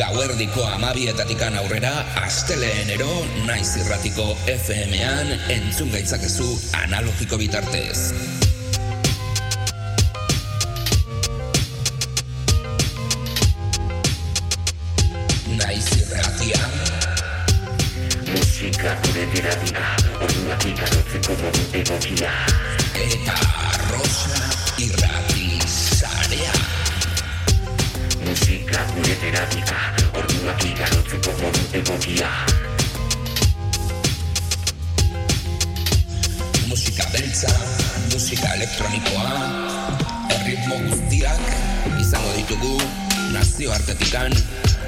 gauerdiko amabietatikan aurrera, asteleenero naiz irratiko FM-an entzun gaitzakezu analogiko bitartez. Naiz irratia. Musika gure dira orduak ikarotzeko modu egokia. Eta Rosa irrati Musika gure terapika, orduak ikarotzeko modu egokia. Musika beltza, musika elektronikoa, erritmo guztiak izango ditugu nazioartetikan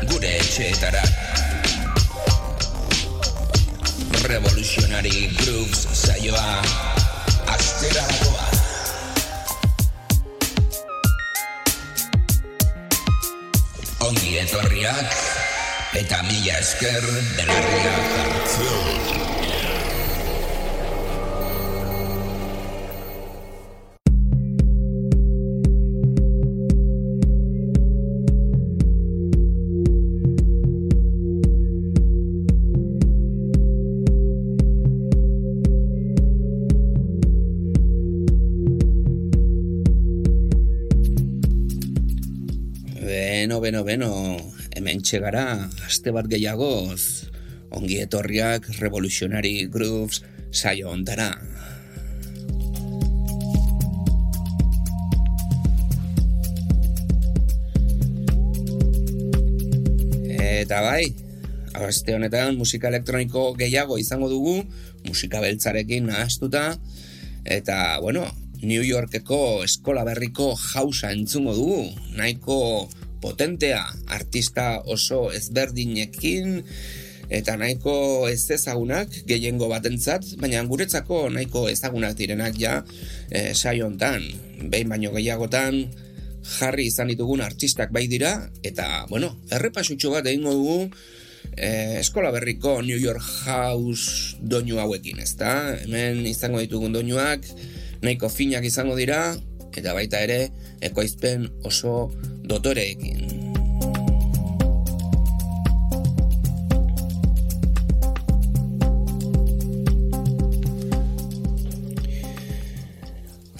gure etxeetara. Revolutionary Grooves saioa astera Ongi etorriak eta mila esker belarriak hartzea. Hemen txegara, aste bat gehiagoz, ongi etorriak Revolutionary Grooves saio ontara. Eta bai, aste honetan musika elektroniko gehiago izango dugu, musika beltzarekin nahastuta, eta, bueno, New Yorkeko eskola berriko jausa entzungo dugu, nahiko potentea, artista oso ezberdinekin, eta nahiko ez ezagunak gehiengo batentzat, baina guretzako nahiko ezagunak direnak ja e, saio hontan, behin baino gehiagotan jarri izan ditugun artistak bai dira, eta, bueno, errepasutxo bat egingo dugu e, eskola berriko New York House doinu hauekin, ezta? Hemen izango ditugun doinuak, nahiko finak izango dira, eta baita ere, ekoizpen oso dotoreekin.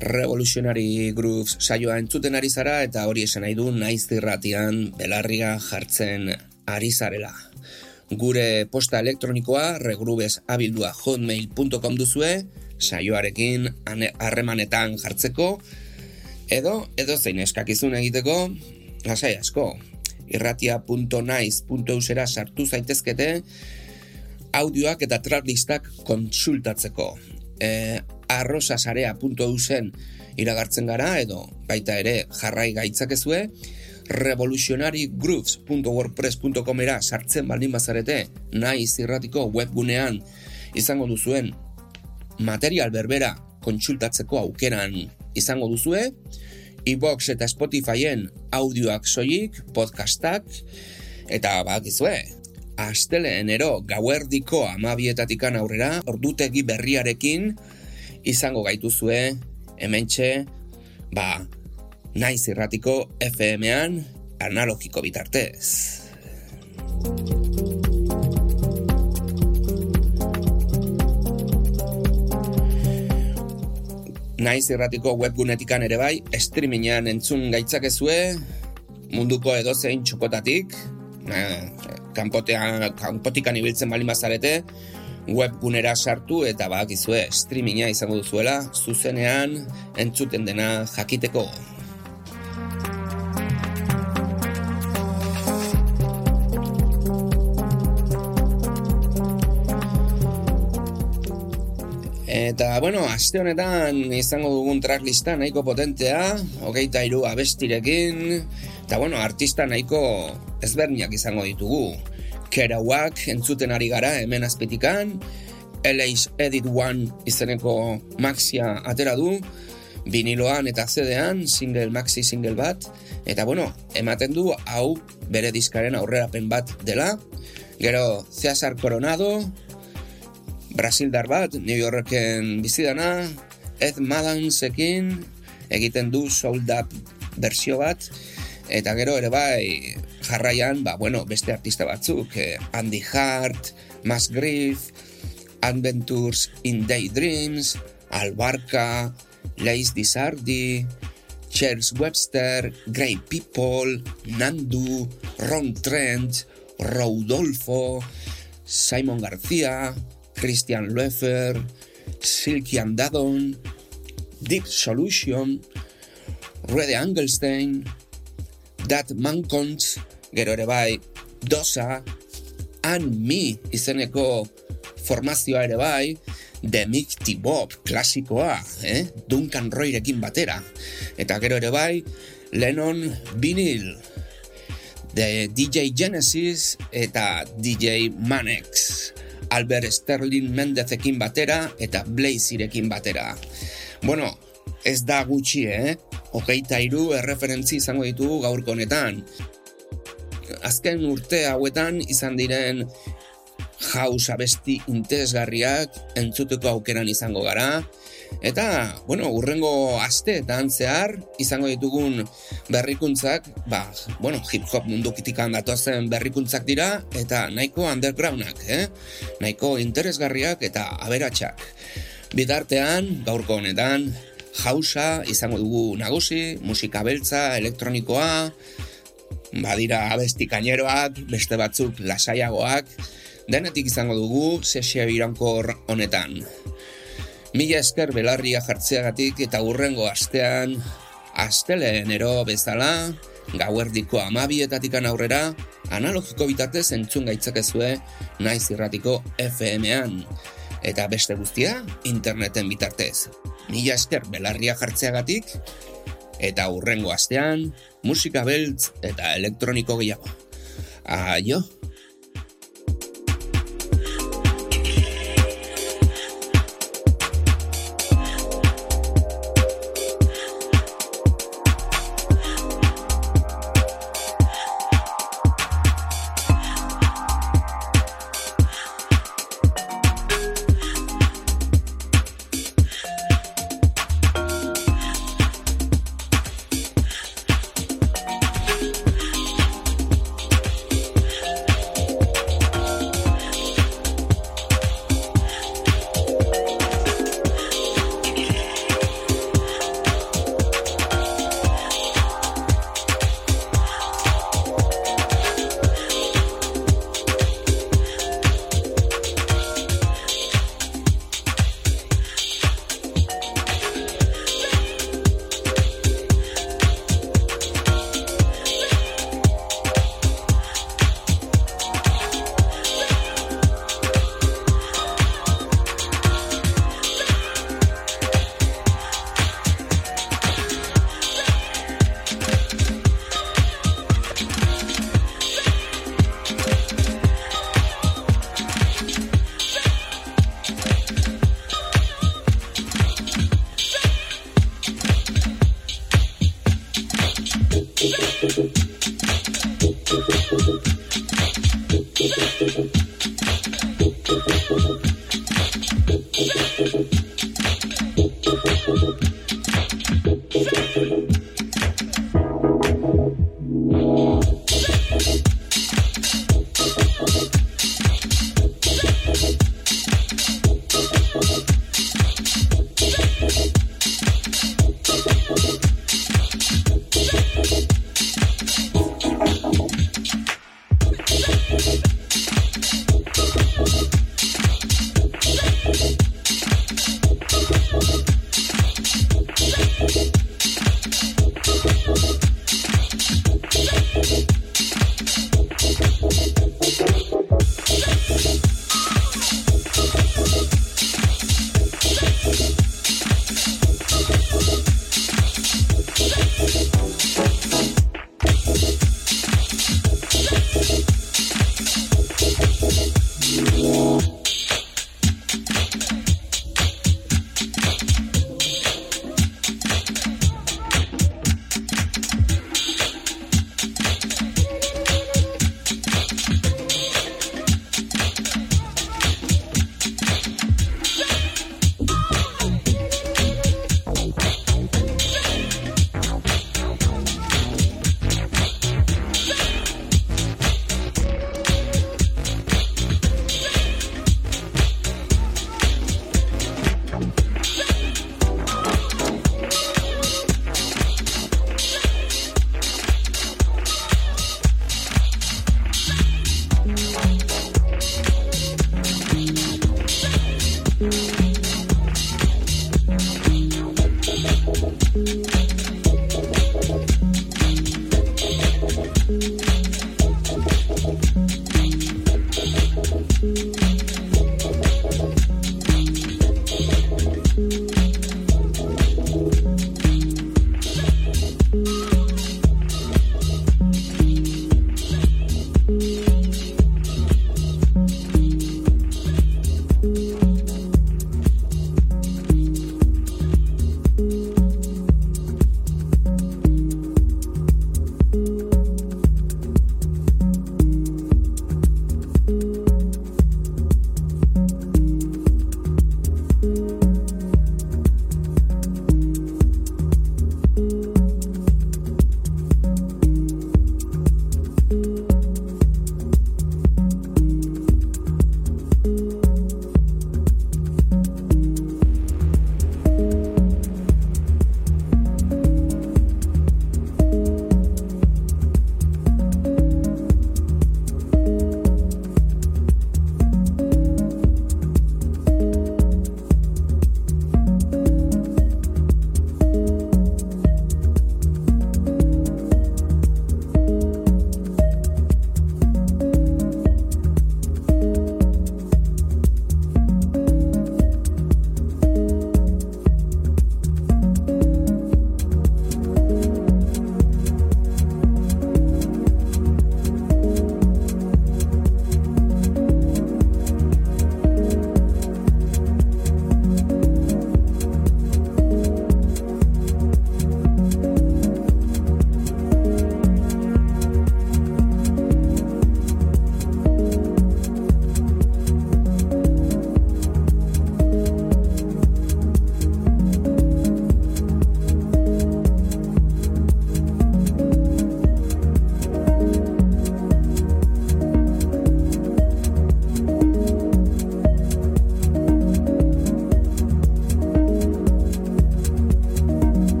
Revolutionary Grooves saioa entzuten ari zara eta hori esan nahi du naiz irratian belarria jartzen ari zarela. Gure posta elektronikoa regrubesabildua hotmail.com duzue, saioarekin ane- harremanetan jartzeko, edo, edo zein eskakizun egiteko, lasai asko, irratia.naiz.eusera sartu zaitezkete, audioak eta tracklistak konsultatzeko. E, arrosasarea.eusen iragartzen gara, edo baita ere jarrai gaitzakezue, revolutionarygrooves.wordpress.comera sartzen baldin bazarete, naiz irratiko webgunean izango duzuen material berbera kontsultatzeko aukeran izango duzue, iBox eta Spotifyen audioak soilik, podcastak, eta bakizue, asteleenero gauerdiko amabietatikan aurrera, ordutegi berriarekin izango gaituzue, hementxe, ba, naiz irratiko FM-an analogiko bitartez. Naiz irratiko webgunetikan ere bai, streamingean entzun gaitzakezue, munduko edozein txokotatik, eh, kanpotean, kanpotikan ibiltzen baldin bazarete, webgunera sartu eta bakizue streaminga izango duzuela, zuzenean entzuten dena jakiteko. Eta, bueno, aste honetan izango dugun tracklista nahiko potentea, hogeita hiru abestirekin, eta, bueno, artista nahiko ezberdinak izango ditugu. Kerouac entzuten ari gara hemen azpitikan, LA's Edit One izeneko maxia atera du, viniloan eta zedean, single maxi single bat, eta bueno, ematen du hau bere diskaren aurrerapen bat dela, gero Cesar Coronado, Brasildar bat, New Yorken bizidana, Ed Madansekin egiten du sold up bersio bat, eta gero ere bai jarraian, ba, bueno, beste artista batzuk, eh, Andy Hart, Mass Griff, Adventures in Daydreams, Albarca, Lace Disardi, Charles Webster, Grey People, Nandu, Ron Trent, Rodolfo, Simon García, Christian Loeffer, Silky Andadon, Deep Solution, Rede Angelstein, Dat Mankons, gero ere bai, Dosa, and Me izeneko formazioa ere bai, The Mighty Bob klasikoa, eh? Duncan Royrekin batera. Eta gero ere bai, Lennon Vinyl, The DJ Genesis eta DJ Manex. Albert Sterling Mendezekin batera eta Blazirekin batera. Bueno, ez da gutxi, eh? Hogeita iru erreferentzi izango ditugu gaurko honetan. Azken urte hauetan izan diren jaus abesti interesgarriak entzuteko aukeran izango gara. Eta, bueno, urrengo asteetan zehar izango ditugun berrikuntzak, ba, bueno, hip-hop mundu kitikan datozen berrikuntzak dira, eta nahiko undergroundak, eh? Nahiko interesgarriak eta aberatsak. Bitartean, gaurko honetan, jausa izango dugu nagusi, musika beltza, elektronikoa, badira abesti kaineroak, beste batzuk lasaiagoak, denetik izango dugu sesio irankor honetan. Mila esker belarria jartzeagatik eta urrengo astean, asteleenero bezala, gauerdiko amabietatikan aurrera, analogiko bitartez entzun gaitzakezue naiz irratiko FM-an. Eta beste guztia, interneten bitartez. Mila esker belarria jartzeagatik, eta urrengo astean, musika beltz eta elektroniko gehiago. Aio!